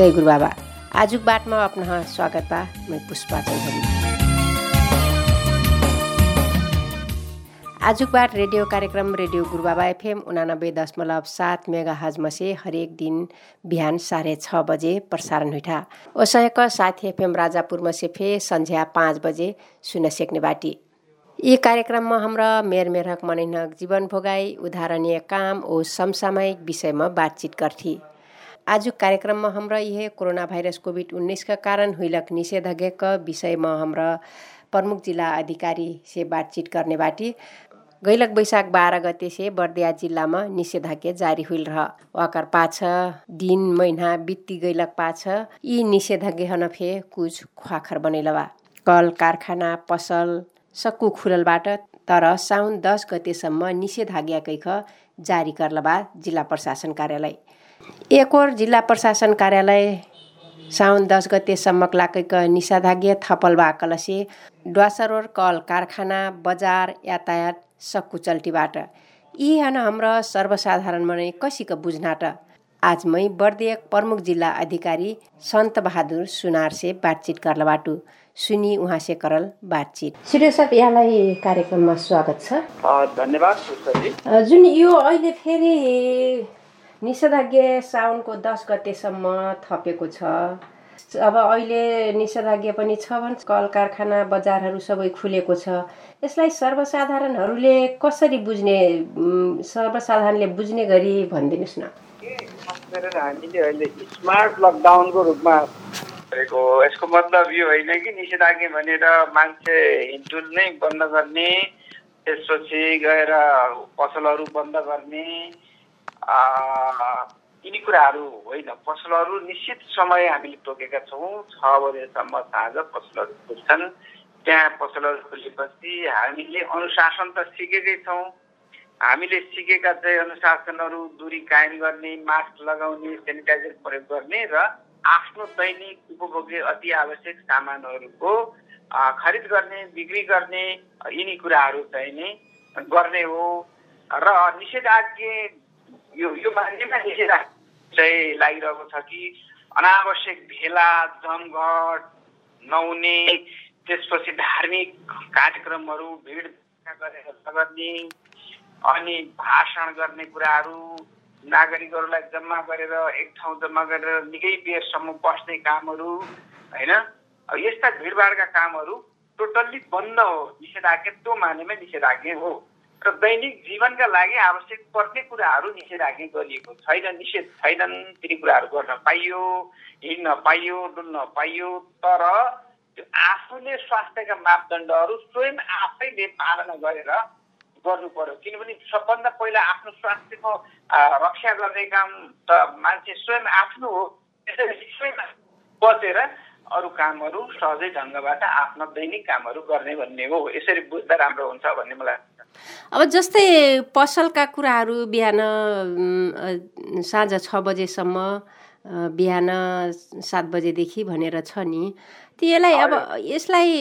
जय गुरु बाबा आजुक बाटमा अपना स्वागत बा मैं पुष्पा चौधरी। आजुक बाट रेडियो कार्यक्रम रेडियो गुरुबाबा एफएम उनानब्बे दशमलव सात मेगा हजमसे हरेक दिन बिहान साढे छ बजे प्रसारण हुइठा ओसयक साथी एफएम राजापुरमा से फे सन्झ्या पाँच बजे सुन सेक्ने बाटी। यी कार्यक्रममा हाम्रा मेर मेरहक मनैनक जीवन भोगाई उदाहरणीय काम ओ समसामयिक विषयमा बातचित गर्थी। आजुक कार्यक्रममा हाम्रा यह कोरोना भाइरस कोभिड उन्नाइसका कारण हुइलक निषेधाज्ञाका विषयमा हाम्रा प्रमुख जिल्ला अधिकारी से बातचित गर्ने बाटी गैलक वैशाख बाह्र गते से बर्दिया जिल्लामा निषेधाज्ञा जारी हुइल रह वाकर पाछ दिन महिना बित्ती गैलक पाछ यी निषेधाज्ञा हन फे कुछ ख्वाखर बनैलवा। कल कारखाना पसल सक्कु खुललबाट तर साउन दस गतेसम्म निषेधाज्ञा कैख जारी करलबा जिल्ला प्रशासन कार्यालय। एकोर जिल्ला प्रशासन कार्यालय साउन दस गतेसम्मक लाकैक निषेधाज्ञा थपलबा कलसे ड्वासरोर कल कारखाना बजार यातायात सक्कु चल्टीबाट यी हन हाम्रो सर्वसाधारणमा नै कसिक बुझ्नाट। आज मै बर्दियक प्रमुख जिल्ला अधिकारी सन्त बहादुर सुनार से बातचित करल बाटु। सुनि उहाँ से करल बातचित। सूर्य सर यहाँलाई कार्यक्रममा स्वागत छ। धन्यवाद जुन यो अहिले फेरि निषेधाज्ञा साउनको दस गतेसम्म थपेको छ। अब अहिले निषेधाज्ञा पनि छ भने कल कारखाना बजारहरू सबै खुलेको छ। यसलाई सर्वसाधारणहरूले कसरी बुझ्ने सर्वसाधारणले बुझ्ने गरी भनिदिनुहोस् न। हामीले अहिले स्मार्ट लकडाउनको रूपमा गरेको यसको मतलब यो होइन कि निषेधाज्ञा भनेर मान्छे हिँडुल नै बन्द गर्ने त्यसपछि गएर पसलहरू बन्द गर्ने यिनी कुराहरू होइन पसलहरू निश्चित समय हामीले तोकेका छौँ। छ बजेसम्म साँझ पसलहरू खुल्छन् त्यहाँ पसलहरू खुलेपछि हामीले अनुशासन त सिकेकै छौँ। हामीले सिकेका चाहिँ अनुशासनहरू दूरी कायम गर्ने मास्क लगाउने सेनिटाइजर प्रयोग गर्ने र आफ्नो दैनिक उपभोग्य अति आवश्यक सामानहरूको खरिद गर्ने बिक्री गर्ने यिनी कुराहरू चाहिँ नै गर्ने हो। र निषेधाज्ञा यो यो मान्यमा निषेधाज्ञा चाहिँ लागिरहेको छ कि अनावश्यक भेला जमघट नहुने त्यसपछि धार्मिक कार्यक्रमहरू भिड गरेर नगर्ने अनि भाषण गर्ने कुराहरू नागरिकहरूलाई जम्मा गरेर एक ठाउँ जम्मा गरेर निकै बेरसम्म बस्ने कामहरू होइन? यस्ता भिडभाडका कामहरू टोटल्ली बन्द हो निषेधाज्ञा त्यो मानेमा निषेधाज्ञा हो। र दैनिक जीवनका लागि आवश्यक पर्ने कुराहरू निषेधाज्ञा गरिएको छैन निषेध छैनन् तिनी कुराहरू गर्न पाइयो हिँड्न पाइयो डुल्न पाइयो तर त्यो आफूले स्वास्थ्यका मापदण्डहरू स्वयं आफैले पालना गरेर गर्नु पर्यो। किनभने सबभन्दा पहिला आफ्नो स्वास्थ्यको रक्षा गर्ने काम त मान्छे स्वयं आफ्नो हो त्यसरी स्वयं बचेर अरू कामहरू सहजै ढङ्गबाट आफ्ना दैनिक कामहरू गर्ने भन्ने हो। यसरी बुझ्दा राम्रो हुन्छ भन्ने मलाई अब जस्तै पसलका कुराहरू बिहान साँझ छ बजेसम्म बिहान सात बजेदेखि भनेर छ नि त्यसलाई अब यसलाई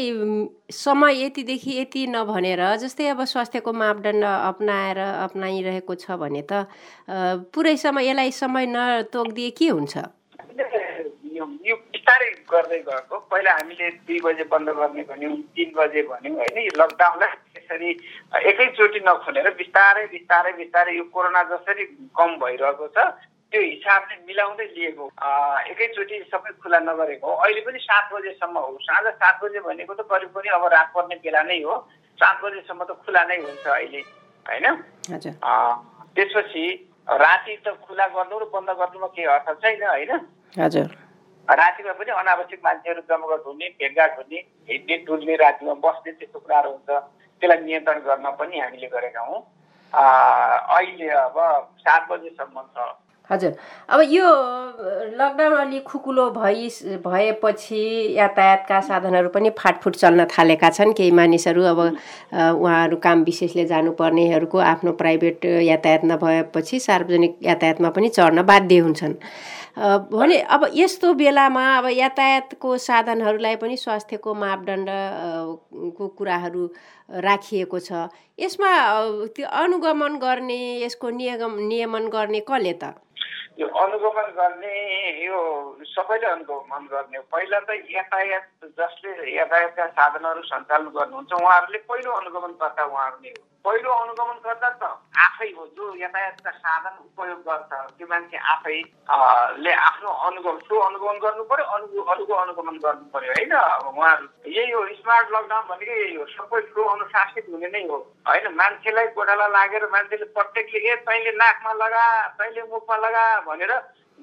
समय यतिदेखि यति नभनेर जस्तै अब स्वास्थ्यको मापदण्ड अप्नाएर अप्नाइरहेको छ भने त पुरै समय यसलाई समय नतोकिदिए के हुन्छ? यो बिस्तारै गर्दै गएको। पहिला हामीले दुई बजे बन्द गर्ने भन्यौँ तिन बजे भन्यौँ होइन? यो लकडाउनलाई यसरी एकैचोटि नखोलेर बिस्तारै बिस्तारै बिस्तारै यो कोरोना जसरी कम भइरहेको छ त्यो हिसाबले मिलाउँदै लिएको एकैचोटि सबै खुला नगरेको हो। अहिले पनि सात बजेसम्म हो। साँझ सात बजे भनेको त करिब पनि अब रात पर्ने बेला नै हो। सात बजेसम्म त खुला नै हुन्छ अहिले होइन? त्यसपछि राति त खुला गर्नु र बन्द गर्नुमा केही अर्थ छैन होइन? हजुर। रातिमा पनि अनावश्यक मान्छेहरू जमघट हुने भेटघाट हुने हिँड्ने डुल्ने रातिमा बस्ने त्यस्तो कुराहरू हुन्छ। त्यसलाई नियन्त्रण गर्न पनि हामीले गरेका हौँ। अहिले अब सात बजेसम्म छ। हजुर। अब यो लकडाउन अलि खुकुलो भइ भएपछि यातायातका साधनहरू पनि फाटफुट चल्न थालेका छन्। केही मानिसहरू अब उहाँहरू काम विशेषले जानुपर्नेहरूको आफ्नो प्राइभेट यातायात नभएपछि सार्वजनिक यातायातमा पनि चढ्न बाध्य हुन्छन्। भने अब यस्तो बेलामा अब यातायातको साधनहरूलाई पनि स्वास्थ्यको मापदण्डको कुराहरू राखिएको छ। यसमा त्यो अनुगमन गर्ने यसको नियम नियमन गर्ने कसले त? यो अनुगमन गर्ने यो सबैले अनुगमन गर्ने पहिला त यातायात जसले यातायातका साधनहरू सञ्चालन गर्नुहुन्छ उहाँहरूले पहिलो अनुगमनकर्ता उहाँहरू नै हो पहिलो अनुगमन गर्दा त आफै हो जो यातायातका साधन उपयोग गर्छ त्यो मान्छे आफै ले आफ्नो अनुगमन सो अनुगमन गर्नु पर्यो अनु अरूको अनुगमन गर्नु पर्यो होइन? उहाँहरू यही हो स्मार्ट लकडाउन भनेको यही हो। सबै फ्लो अनुशासित हुने नै हो होइन? मान्छेलाई गोठाला लागेर मान्छेले प्रत्येकले ए तैँले नाकमा लगा तैँले मुखमा लगा भनेर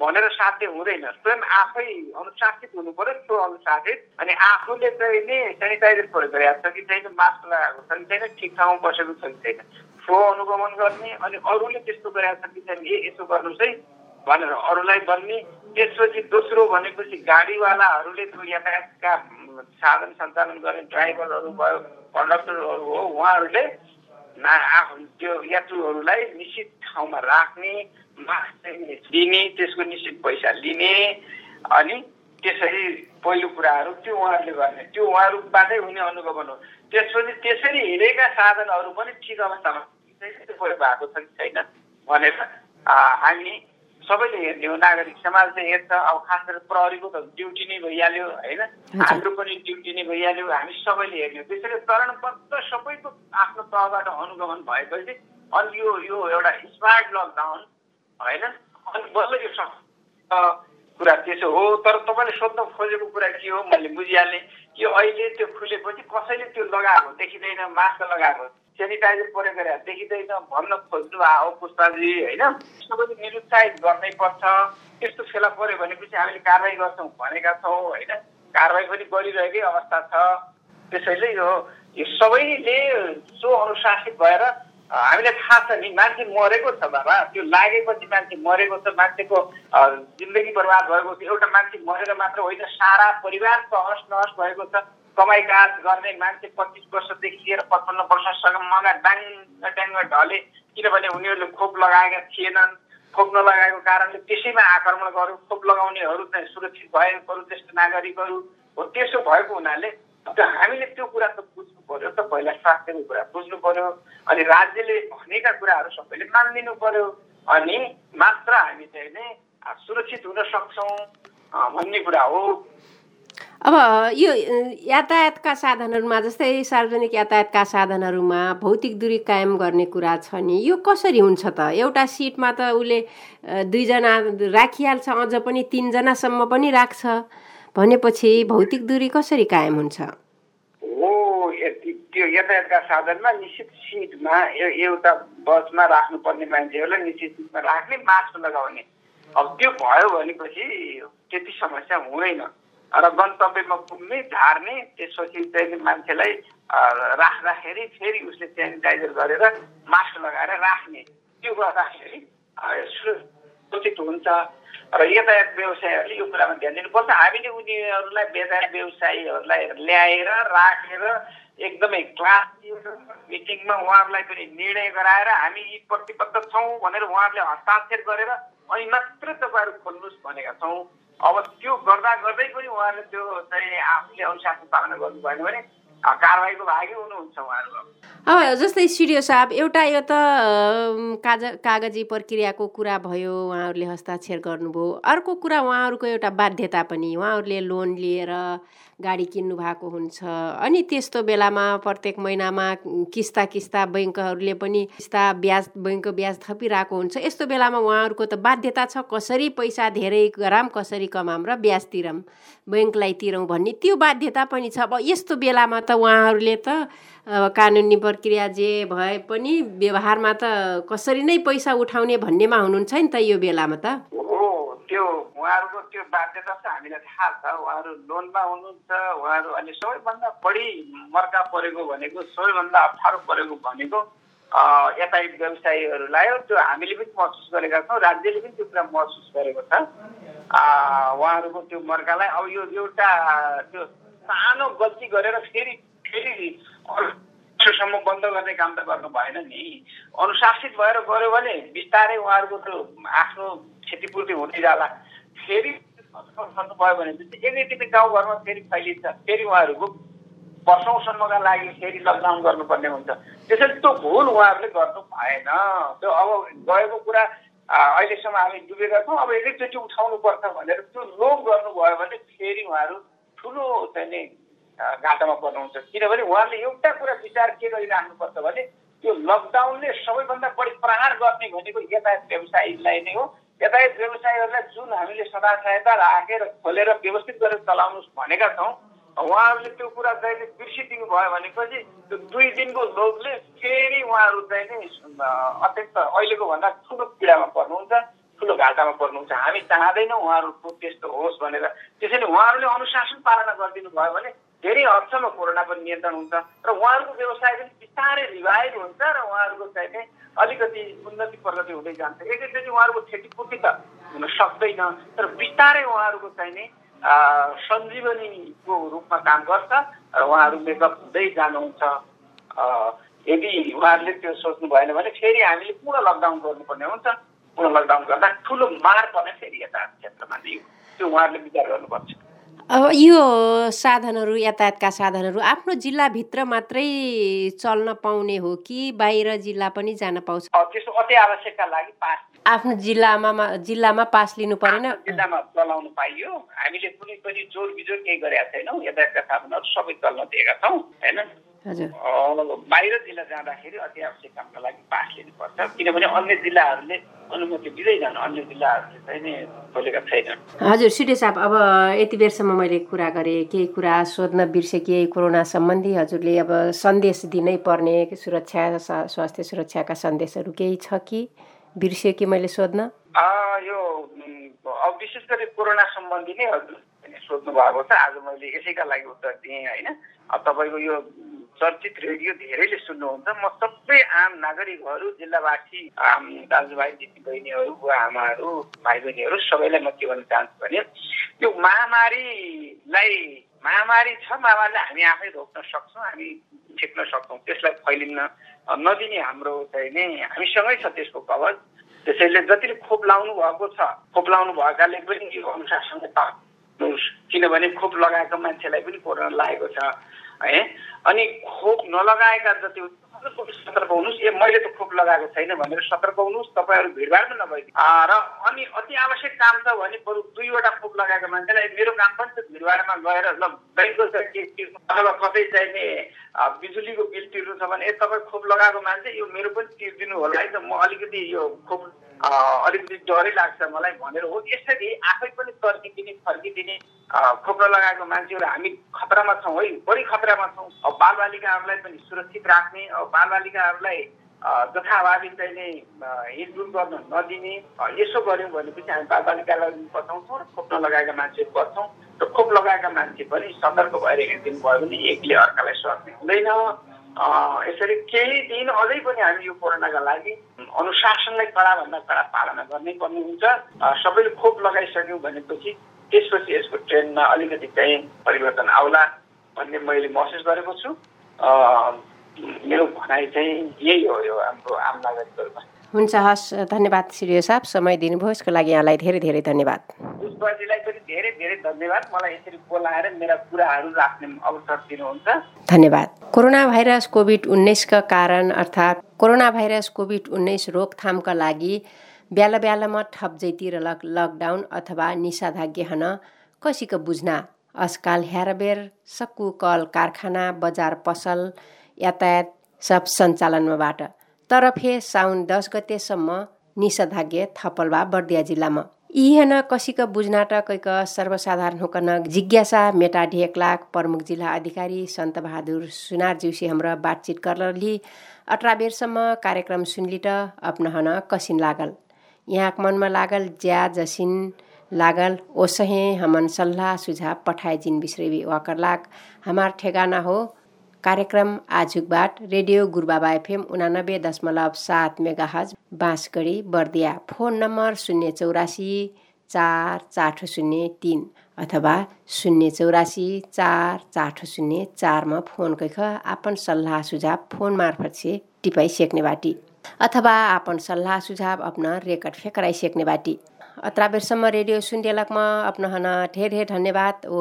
भनेर साध्य हुँदैन। स्वयं आफै अनुशासित हुनु पर्यो त्यो अनुशासित। अनि आफूले चाहिँ नि सेनिटाइजर प्रयोग गरेको छ कि छैन मास्क लगाएको छ कि छैन ठिक ठाउँमा बसेको छ कि छैन। सो अनुगमन गर्ने अनि अरूले त्यस्तो गरेको छ कि छैन ए यसो गर्नुहोस् है भनेर अरूलाई भन्ने त्यसपछि दोस्रो भनेपछि गाडीवालाहरूले त्यो यातायातका साधन सञ्चालन गर्ने ड्राइभरहरू भयो कन्डक्टरहरू हो उहाँहरूले त्यो यात्रुहरूलाई निश्चित ठाउँमा राख्ने मास्क दिने त्यसको निश्चित पैसा लिने अनि त्यसरी पहिलो कुराहरू त्यो उहाँहरूले गर्ने। त्यो उहाँहरूबाटै हुने अनुगमन हो। त्यसपछि त्यसरी हिँडेका साधनहरू पनि ठिक अवस्थामा भएको छ कि छैन भनेर हामी सबैले हेर्ने हो नागरिक समाज चाहिँ हेर्छ अब खास गरेर प्रहरीको त ड्युटी नै भइहाल्यो होइन? हाम्रो पनि ड्युटी नै भइहाल्यो हामी सबैले हेर्ने हो त्यसरी चरणबद्ध सबैको आफ्नो तहबाट अनुगमन भएपछि अनि यो यो एउटा स्मार्ट लकडाउन होइन? अनि बल्ल यो कुरा त्यसो हो तर तपाईँले सोध्न खोजेको कुरा के हो मैले बुझिहालेँ। यो अहिले त्यो खुलेपछि कसैले त्यो लगाएको देखिँदैन मास्क लगाएको सेनिटाइजर गरेर देखिँदैन भन्न खोज्नु हो पुष्पाजी होइन? पनि निरुत्साहित गर्नै पर्छ। त्यस्तो फेला पऱ्यो भनेपछि हामीले कारवाही गर्छौँ भनेका छौँ होइन? कारवाही पनि गरिरहेकै अवस्था छ। त्यसैले यो सबैले सो अनुशासित भएर हामीलाई थाहा छ नि मान्छे मरेको छ बाबा। त्यो लागेपछि मान्छे मरेको छ मान्छेको जिन्दगी बर्बाद भएको छ। एउटा मान्छे मरेर मात्र होइन सारा परिवार तहस नहस भएको छ। कमाइ काज गर्ने मान्छे पच्चिस वर्षदेखि लिएर पचपन्न वर्षसम्म डाङ्ग ट्याङ्ग ढले किनभने उनीहरूले खोप लगाएका थिएनन्। खोप नलगाएको कारणले त्यसैमा आक्रमण गर्यो खोप लगाउनेहरू चाहिँ सुरक्षित भएकोहरू त्यस्तो नागरिकहरू हो त्यसो भएको हुनाले हामीले त्यो कुरा त बुझ्नु पर्यो त पहिला स्वास्थ्यको कुरा बुझ्नु पर्यो अनि राज्यले भनेका कुराहरू सबैले मानिदिनु पर्यो अनि मात्र हामी चाहिँ नै सुरक्षित हुन सक्छौँ भन्ने कुरा हो। अब यो यातायातका साधनहरूमा जस्तै सार्वजनिक यातायातका साधनहरूमा भौतिक दूरी कायम गर्ने कुरा छ नि यो कसरी हुन्छ त? एउटा सिटमा त उसले दुईजना राखिहाल्छ अझ पनि तिनजनासम्म पनि राख्छ। भनेपछि भौतिक दूरी कसरी कायम हुन्छ? हो त्यो यातायातका साधनमा निश्चित सिटमा एउटा बसमा राख्नुपर्ने मान्छेहरूलाई निश्चित सिटमा राख्ने मास्क लगाउने। अब त्यो भयो भनेपछि त्यति समस्या हुँदैन। र गन्तव्यमा पुग्ने झार्ने त्यसपछि चाहिँ मान्छेलाई राख्दाखेरि फेरि उसले सेनिटाइजर गरेर मास्क लगाएर राख्ने। त्यो गर्दाखेरि सुरक्षित हुन्छ। र यातायात व्यवसायहरूले यो कुरामा ध्यान दिनुपर्छ। हामीले उनीहरूलाई यातायात व्यवसायीहरूलाई ल्याएर राखेर एकदमै क्लास मिटिङमा उहाँहरूलाई पनि निर्णय गराएर हामी यी प्रतिबद्ध छौँ भनेर उहाँहरूले हस्ताक्षर गरेर अनि मात्र तपाईँहरू खोल्नुहोस् भनेका छौँ। अब त्यो गर्दा गर्दै पनि उहाँहरूले त्यो चाहिँ आफूले अनुशासन पालना गर्नु भएन भने कारवाहीको भागी हुनुहुन्छ उहाँहरू। अब जस्तै सिडिओ साहब एउटा यो त काज कागजी प्रक्रियाको कुरा भयो उहाँहरूले हस्ताक्षर गर्नुभयो। अर्को कुरा उहाँहरूको एउटा बाध्यता पनि उहाँहरूले लोन लिएर गाडी किन्नु भएको हुन्छ। अनि त्यस्तो बेलामा प्रत्येक महिनामा किस्ता किस्ता बैङ्कहरूले पनि किस्ता ब्याज बैङ्कको ब्याज थपिरहेको हुन्छ। यस्तो बेलामा उहाँहरूको त बाध्यता छ कसरी पैसा धेरै गराम कसरी कमाम र ब्याज तिरौँ बैङ्कलाई तिरौँ भन्ने। त्यो बाध्यता पनि छ। अब यस्तो बेलामा त उहाँहरूले त कानुनी प्रक्रिया जे भए पनि व्यवहारमा त कसरी नै पैसा उठाउने भन्नेमा हुनुहुन्छ नि त यो बेलामा त? त्यो उहाँहरूको त्यो बाध्यता छ हामीलाई थाहा छ। उहाँहरू लोनमा हुनुहुन्छ उहाँहरू अहिले सबैभन्दा बढी मर्का परेको भनेको सबैभन्दा अप्ठ्यारो परेको भनेको यातायात व्यवसायीहरूलाई हो। त्यो हामीले पनि महसुस गरेका छौँ राज्यले पनि त्यो कुरा महसुस गरेको छ। उहाँहरूको त्यो मर्कालाई अब यो एउटा त्यो सानो गल्ती गरेर फेरि फेरि सम्म बन्द गर्ने काम त गर्नु भएन नि। अनुशासित भएर गऱ्यो भने बिस्तारै उहाँहरूको त्यो आफ्नो क्षतिपूर्ति हुँदै जाला। फेरि भयो भने एकैचोटि गाउँघरमा फेरि फैलिन्छ फेरि उहाँहरूको वर्षौँसम्मका लागि फेरि लकडाउन गर्नुपर्ने हुन्छ। त्यसैले त्यो भुल उहाँहरूले गर्नु भएन। त्यो अब गएको कुरा अहिलेसम्म हामी डुबेका छौँ अब एकैचोटि उठाउनु पर्छ भनेर त्यो लोभ गर्नुभयो भने फेरि उहाँहरू ठुलो चाहिँ नि घाटामा पर्नुहुन्छ किनभने उहाँले एउटा कुरा विचार के गरिराख्नुपर्छ भने त्यो लकडाउनले सबैभन्दा बढी प्रहार गर्ने भनेको यातायात व्यवसायीलाई नै हो। यातायात व्यवसायीहरूलाई जुन हामीले सदा सहायता राखेर खोलेर व्यवस्थित गरेर चलाउनुहोस् भनेका छौँ उहाँहरूले त्यो कुरा चाहिँ बिर्सिदिनु भयो भनेपछि त्यो दुई दिनको लोभले फेरि उहाँहरू चाहिँ नि अत्यन्त अहिलेको भन्दा ठुलो पीडामा पर्नुहुन्छ। ठुलो घाटामा पर्नुहुन्छ। हामी चाहँदैनौँ उहाँहरूको त्यस्तो होस् भनेर। त्यसैले उहाँहरूले अनुशासन पालना गरिदिनु भयो भने धेरै हदसम्म कोरोना पनि नियन्त्रण हुन्छ र उहाँहरूको व्यवसाय पनि बिस्तारै रिभाइभ हुन्छ र उहाँहरूको चाहिँ अलिकति उन्नति प्रगति हुँदै जान्छ। एकैचोटि उहाँहरूको क्षतिपूर्ति त हुन सक्दैन तर बिस्तारै उहाँहरूको चाहिँ नै सञ्जीवनीको रूपमा काम गर्छ र उहाँहरू मेकअप हुँदै जानुहुन्छ। यदि उहाँहरूले त्यो सोच्नु भएन भने फेरि हामीले पुनः लकडाउन गर्नुपर्ने हुन्छ। पुनः लकडाउन गर्दा ठुलो मार पर्ने फेरि यता क्षेत्रमा त्यो उहाँहरूले विचार गर्नुपर्छ अब यो साधनहरू यातायातका साधनहरू आफ्नो जिल्लाभित्र मात्रै चल्न पाउने हो कि बाहिर जिल्ला पनि जान पाउँछ? त्यस्तो अति आवश्यकका लागि पास आफ्नो जिल्लामा जिल्लामा पास लिनु परेन। जिल्लामा चलाउनु पाइयो। हामीले कुनै पनि जोर बिजोर केही गरेका छैनौँ। यातायातका साधनहरू सबै चल्न दिएका छौँ। होइन बाहिर जिल्ला जाँदाखेरि अति आवश्यक कामका लागि पास लिनुपर्छ। किनभने अन्य जिल्लाहरूले अनुमति दिँदैन अन्य जिल्लाहरूले चाहिँ नि खोलेका छैनन्। हजुर सिटे साहब अब यति बेरसम्म मैले कुरा गरेँ केही कुरा सोध्न बिर्सेँ कोरोना सम्बन्धी हजुरले अब सन्देश दिनै पर्ने सुरक्षा स्वास्थ्य सुरक्षाका सन्देशहरू केही छ कि? बिर्सेँ कि मैले सोध्न? यो अब विशेष गरी कोरोना सम्बन्धी नै हजुर सोध्नु भएको छ। आज मैले यसैका लागि उत्तर दिएँ होइन। तपाईँको यो चर्चित रेडियो धेरैले सुन्नुहुन्छ। म सबै आम नागरिकहरू जिल्लावासी आम दाजुभाइ दिदी बहिनीहरू बुवा आमाहरू भाइ बहिनीहरू सबैलाई म के भन्न चाहन्छु भने यो महामारीलाई महामारी छ महामारीलाई हामी आफै रोक्न सक्छौँ हामी छेक्न सक्छौँ। त्यसलाई फैलिन्न नदिने हाम्रो चाहिँ नै हामीसँगै छ त्यसको कवच। त्यसैले जतिले खोप लाउनु भएको छ खोप लाउनु भएकाले पनि यो अनुसारसँग किनभने खोप लगाएको मान्छेलाई पनि कोरोना लागेको छ। है? अनि खोप नलगाएका जति सतर्क हुनुहोस्। ए मैले त खोप लगाएको छैन भनेर सतर्क हुनुहोस्। तपाईँहरू भिडभाडमा नभइदिनु। र अनि अति आवश्यक काम छ भने बरु दुईवटा खोप लगाएको मान्छेलाई मेरो काम पनि त भिडभाडमा गएर ल ब्याङ्कको अथवा कतै चाहिने बिजुलीको बिल तिर्नु छ भने ए तपाईँ खोप लगाएको मान्छे यो मेरो पनि तिर्दिनु होला है त। म अलिकति यो खोप अलिकति डरै लाग्छ मलाई भनेर हो। यसरी आफै पनि तर्किदिने फर्किदिने खोप्न लगाएको मान्छेहरू हामी खतरामा छौँ है। बढी खतरामा छौँ। अब बालबालिकाहरूलाई पनि सुरक्षित राख्ने अब बालबालिकाहरूलाई जथाभावी चाहिँ हिँडडुल गर्न नदिने यसो गऱ्यौँ भनेपछि हामी बालबालिकालाई बचाउँछौँ र खोप्न लगाएका मान्छेहरू बच्छौँ र खोप लगाएका मान्छे पनि सतर्क भएर हिँडिदिनु भयो भने एकले अर्कालाई स्वास्थ्य हुँदैन। यसरी केही दिन अझै पनि हामी यो कोरोनाका लागि अनुशासनलाई कडाभन्दा कडा पालना गर्नै पर्ने हुन्छ। सबैले खोप लगाइसक्यौँ भनेपछि त्यसपछि यसको ट्रेनमा अलिकति चाहिँ परिवर्तन आउला भन्ने मैले महसुस गरेको छु। मेरो भनाइ चाहिँ यही हो यो हाम्रो आम नागरिकहरूमा। हुन्छ हस् धन्यवाद श्री साहब समय दिनुभयो यसको लागि यहाँलाई धेरै धेरै धन्यवाद। पुष्पजीलाई पनि धेरै धेरै धन्यवाद। मलाई यसरी बोलाएर मेरा कुराहरू राख्ने अवसर दिनुहुन्छ। धन्यवाद। कोरोना भाइरस कोभिड उन्नाइसका कारण अर्थात् कोरोना भाइरस कोभिड उन्नाइस रोकथामका लागि ब्याला ब्यालामा ठप्जैतिर लक लकडाउन अथवा निषेधाज्ञा हन कसीको बुझ्ना आजकाल हेरबेर सक्कु कल कारखाना बजार पसल यातायात सब सञ्चालनमाबाट तर फे साउन दस गतेसम्म निषेधाज्ञा थपलबा बर्दिया जिल्लामा। इहन कसिक बुझ्नाट कैक सर्वसाधारण होकन जिज्ञासा मेटा ढेकलाक प्रमुख जिल्ला अधिकारी सन्त बहादुर सुनार जिउसी हाम्रो बातचित करली अठार बेरसम्म कार्यक्रम सुनलिट अपनहन कसिन लागल। यहाँक मनमा लागल ज्या जसिन लागल ओसहे हमन सल्लाह सुझाव पठाए जिन बिश्रेवी वाकर लाग हमार ठेगाना हो कार्यक्रम आजुकबाट रेडियो गुरुबाबा एफएम उनानब्बे दशमलव सात megahertz Bansgadhi Bardiya. Phone number शून्य चौरासी चार चार शून्य तिन अथवा शून्य चौरासी चार चार शून्य चारमा फोन कैख आफन सल्लाह सुझाव फोन मार्फत से टिपाई सेक्ने बाटी अथवा आपन सल्लाह सुझाव अपना रेकर्ड फेकराई सेक्ने बाटी। अत्रा बेरसम्म रेडियो सुन्डेलकमा अपनहन ढेर ढेर धन्यवाद। ओ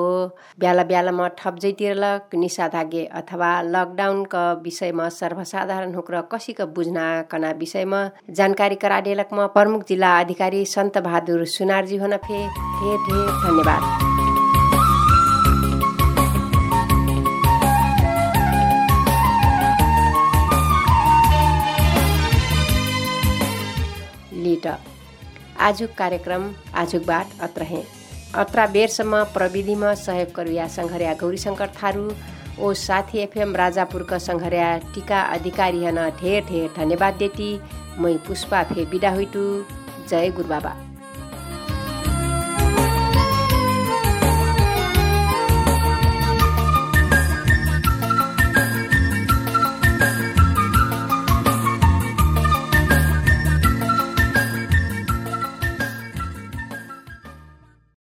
ब्याला ठप जैतिरलक निषेधाज्ञा अथवा लकडाउनका विषयमा सर्वसाधारण हुक्र कसिक बुझ्ना कना विषयमा जानकारी कराडेलकमा प्रमुख जिल्ला अधिकारी सन्त बहादुर सुनारजी हुन फे ढेर धन्यवाद। लिट आजुक कार्यक्रम आजुकबाट अत्रहे अत्रा बेरसम्म प्रविधिमा सहयोग करुया सङ्घर्या गौरीशङ्कर थारू ओ साथी एफएम राजापुरका सङ्घर्या टिका अधिकारी हन ढेर ढेर धन्यवाद देती मै पुष्पा फे बिदा हुइटु। जय गुरुबाबा।